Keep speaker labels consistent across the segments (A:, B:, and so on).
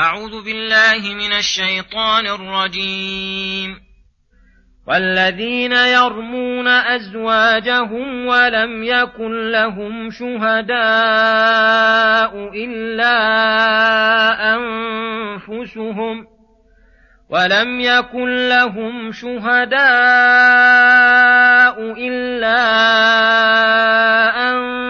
A: أعوذ بالله من الشيطان الرجيم. والذين يرمون أزواجهم ولم يكن لهم شهداء إلا أنفسهم ولم يكن لهم شهداء إلا أنفسهم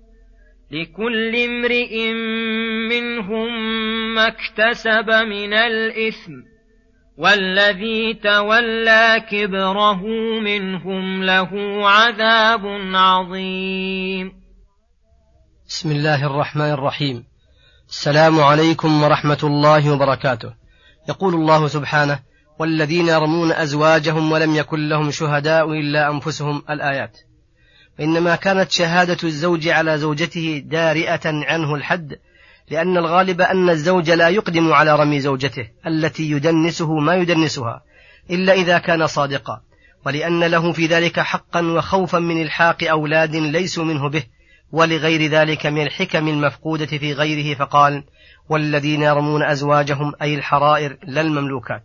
A: لكل امرئ منهم ما اكتسب من الإثم والذي تولى كبره منهم له عذاب عظيم.
B: بسم الله الرحمن الرحيم. السلام عليكم ورحمة الله وبركاته. يقول الله سبحانه والذين يرمون أزواجهم ولم يكن لهم شهداء إلا أنفسهم. الآيات. وانما كانت شهادة الزوج على زوجته دارئة عنه الحد لأن الغالب أن الزوج لا يقدم على رمي زوجته التي يدنسه ما يدنسها إلا إذا كان صادقا. ولأن له في ذلك حقا وخوفا من إلحاق أولاد ليسوا منه به ولغير ذلك من الحكم المفقودة في غيره فقال والذين يرمون أزواجهم أي الحرائر لا المملوكات.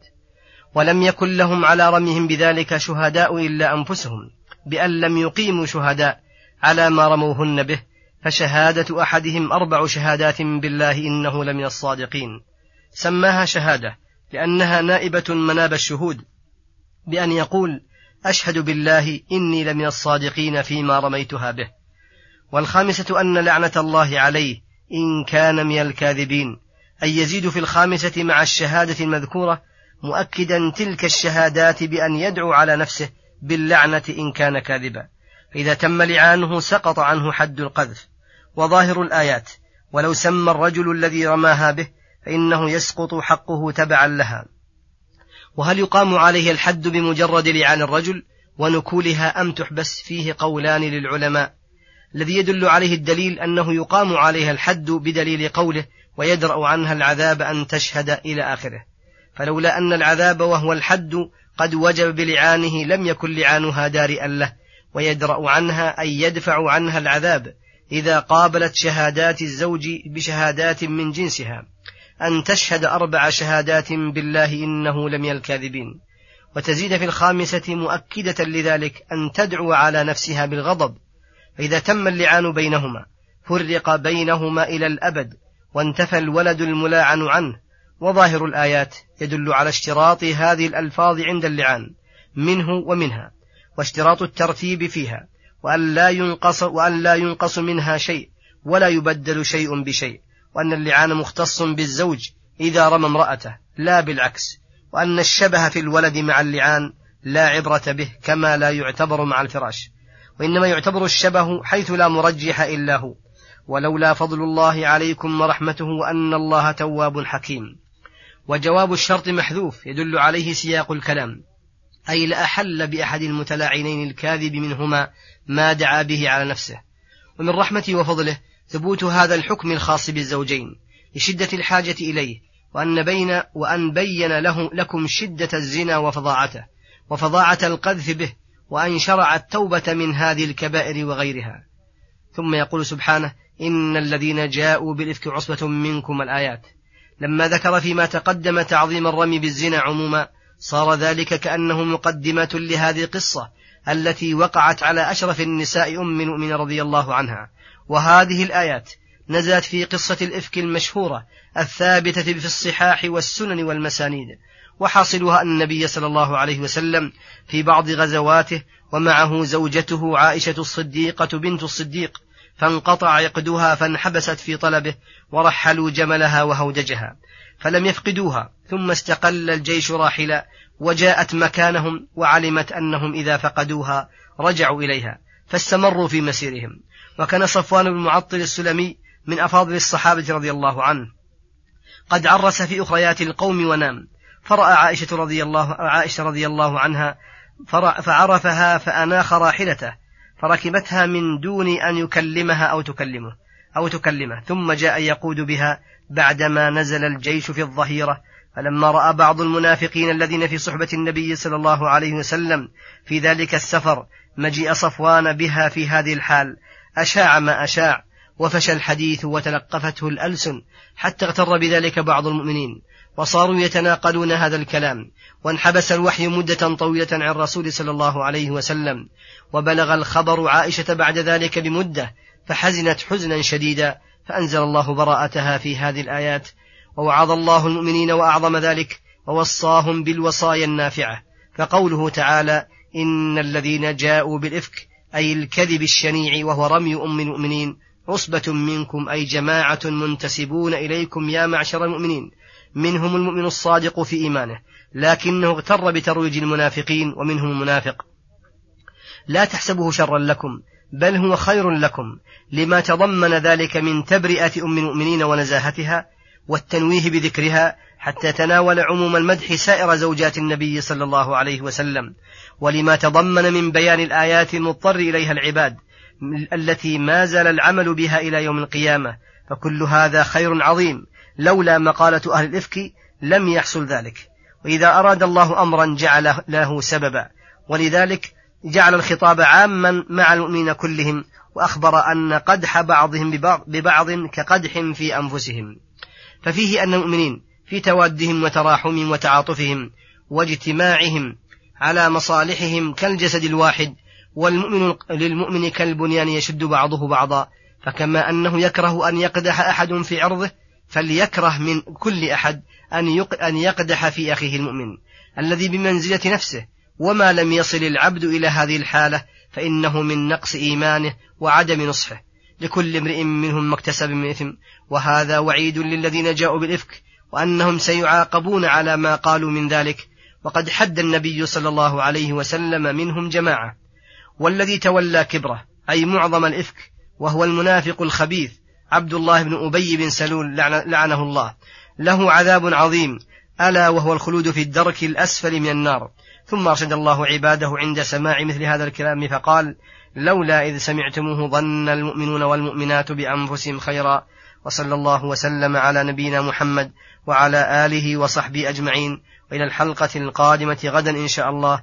B: ولم يكن لهم على رميهم بذلك شهداء إلا أنفسهم. بأن لم يقيموا شهداء على ما رموهن به فشهادة أحدهم أربع شهادات بالله إنه لمن الصادقين. سماها شهادة لأنها نائبة مناب الشهود بأن يقول أشهد بالله إني لمن الصادقين فيما رميتها به. والخامسة أن لعنة الله عليه إن كان من الكاذبين أي يزيد في الخامسة مع الشهادة المذكورة مؤكدا تلك الشهادات بأن يدعو على نفسه باللعنة إن كان كاذبا. فإذا تم لعانه سقط عنه حد القذف. وظاهر الآيات ولو سمى الرجل الذي رماها به فإنه يسقط حقه تبعا لها. وهل يقام عليه الحد بمجرد لعان الرجل؟ ونكولها أم تحبس؟ فيه قولان للعلماء. الذي يدل عليه الدليل أنه يقام عليها الحد بدليل قوله ويدرأ عنها العذاب أن تشهد إلى آخره. فلولا أن العذاب وهو الحد قد وجب بلعانه لم يكن لعانها دارئا له ويدرأ عنها أي يدفع عنها العذاب إذا قابلت شهادات الزوج بشهادات من جنسها. أن تشهد أربع شهادات بالله إنه لمن الكاذبين. وتزيد في الخامسة مؤكدة لذلك أن تدعو على نفسها بالغضب. فإذا تم اللعان بينهما فرق بينهما إلى الأبد وانتفى الولد الملاعن عنه. وظاهر الآيات يدل على اشتراط هذه الألفاظ عند اللعان منه ومنها واشتراط الترتيب فيها وأن لا ينقص وأن لا ينقص منها شيء ولا يبدل شيء بشيء وأن اللعان مختص بالزوج إذا رمى امرأته لا بالعكس وأن الشبه في الولد مع اللعان لا عبرة به كما لا يعتبر مع الفراش وإنما يعتبر الشبه حيث لا مرجح إلا هو ولولا فضل الله عليكم ورحمته وأن الله تواب حكيم. وجواب الشرط محذوف يدل عليه سياق الكلام. أي لأحل بأحد المتلاعنين الكاذب منهما ما دعا به على نفسه. ومن رحمته وفضله ثبوت هذا الحكم الخاص بالزوجين لشدة الحاجة إليه وأن بين وأن بين له لكم شدة الزنا وفظاعته وفظاعة القذف به وأن شرع التوبة من هذه الكبائر وغيرها. ثم يقول سبحانه إن الذين جاءوا بالإفك عصبة منكم الآيات. لما ذكر فيما تقدم تعظيم الرمي بالزنا عموما صار ذلك كأنه مقدمة لهذه القصة التي وقعت على أشرف النساء أم المؤمنين رضي الله عنها. وهذه الآيات نزلت في قصة الإفك المشهورة الثابتة في الصحاح والسنن والمسانيد وحاصلها أن النبي صلى الله عليه وسلم في بعض غزواته ومعه زوجته عائشة الصديقة بنت الصديق. فانقطع عقدها فانحبست في طلبه ورحلوا جملها وهودجها فلم يفقدوها ثم استقل الجيش راحلا وجاءت مكانهم وعلمت أنهم إذا فقدوها رجعوا إليها فاستمروا في مسيرهم. وكان صفوان بن معطل السلمي من أفاضل الصحابة رضي الله عنه. قد عرس في أخريات القوم ونام فرأى عائشة رضي الله عائشة رضي الله عنها فعرفها فأناخ راحلته فركبتها من دون أن يكلمها أو تكلمه أو تكلمه. ثم جاء يقود بها بعدما نزل الجيش في الظهيرة. فلما رأى بعض المنافقين الذين في صحبة النبي صلى الله عليه وسلم في ذلك السفر مجيء صفوان بها في هذه الحال. أشاع ما أشاع. وفشى الحديث وتلقفته الألسن حتى اغتر بذلك بعض المؤمنين وصاروا يتناقلون هذا الكلام وانحبس الوحي مدة طويلة عن الرسول صلى الله عليه وسلم وبلغ الخبر عائشة بعد ذلك بمدة فحزنت حزنا شديدا فأنزل الله براءتها في هذه الآيات ووعظ الله المؤمنين وأعظم ذلك ووصاهم بالوصايا النافعة فقوله تعالى إن الذين جاءوا بالإفك أي الكذب الشنيع وهو رمي أم المؤمنين عصبة منكم أي جماعة منتسبون إليكم يا معشر المؤمنين. منهم المؤمن الصادق في إيمانه لكنه اغتر بترويج المنافقين ومنهم المنافق. لا تحسبوه شرا لكم بل هو خير لكم لما تضمن ذلك من تبرئة أم المؤمنين ونزاهتها والتنويه بذكرها حتى تناول عموم المدح سائر زوجات النبي صلى الله عليه وسلم. ولما تضمن من بيان الآيات المضطر إليها العباد التي ما زال العمل بها إلى يوم القيامة فكل هذا خير عظيم لولا مقالة أهل الإفك لم يحصل ذلك. وإذا أراد الله أمرا جعل له سببا ولذلك جعل الخطاب عاما مع المؤمنين كلهم وأخبر أن قدح بعضهم ببعض, كقدح في أنفسهم. ففيه أن المؤمنين في توادهم وتراحمهم وتعاطفهم واجتماعهم على مصالحهم كالجسد الواحد والمؤمن للمؤمن كالبنيان يشد بعضه بعضا فكما أنه يكره أن يقدح أحد في عرضه فليكره من كل أحد أن يقدح في أخيه المؤمن. الذي بمنزلة نفسه وما لم يصل العبد إلى هذه الحالة فإنه من نقص إيمانه وعدم نصحه. لكل امرئ منهم ما اكتسب من إثم وهذا وعيد للذين جاءوا بالإفك وأنهم سيعاقبون على ما قالوا من ذلك. وقد حد النبي صلى الله عليه وسلم منهم جماعة. والذي تولى كبره أي معظم الإفك وهو المنافق الخبيث عبد الله بن أبي بن سلول لعنه الله. له عذاب عظيم ألا وهو الخلود في الدرك الأسفل من النار. ثم أرشد الله عباده عند سماع مثل هذا الكلام فقال لولا إذ سمعتموه ظن المؤمنون والمؤمنات بأنفسهم خيرا. وصلى الله وسلم على نبينا محمد وعلى آله وصحبه أجمعين. وإلى الحلقة القادمة غدا إن شاء الله.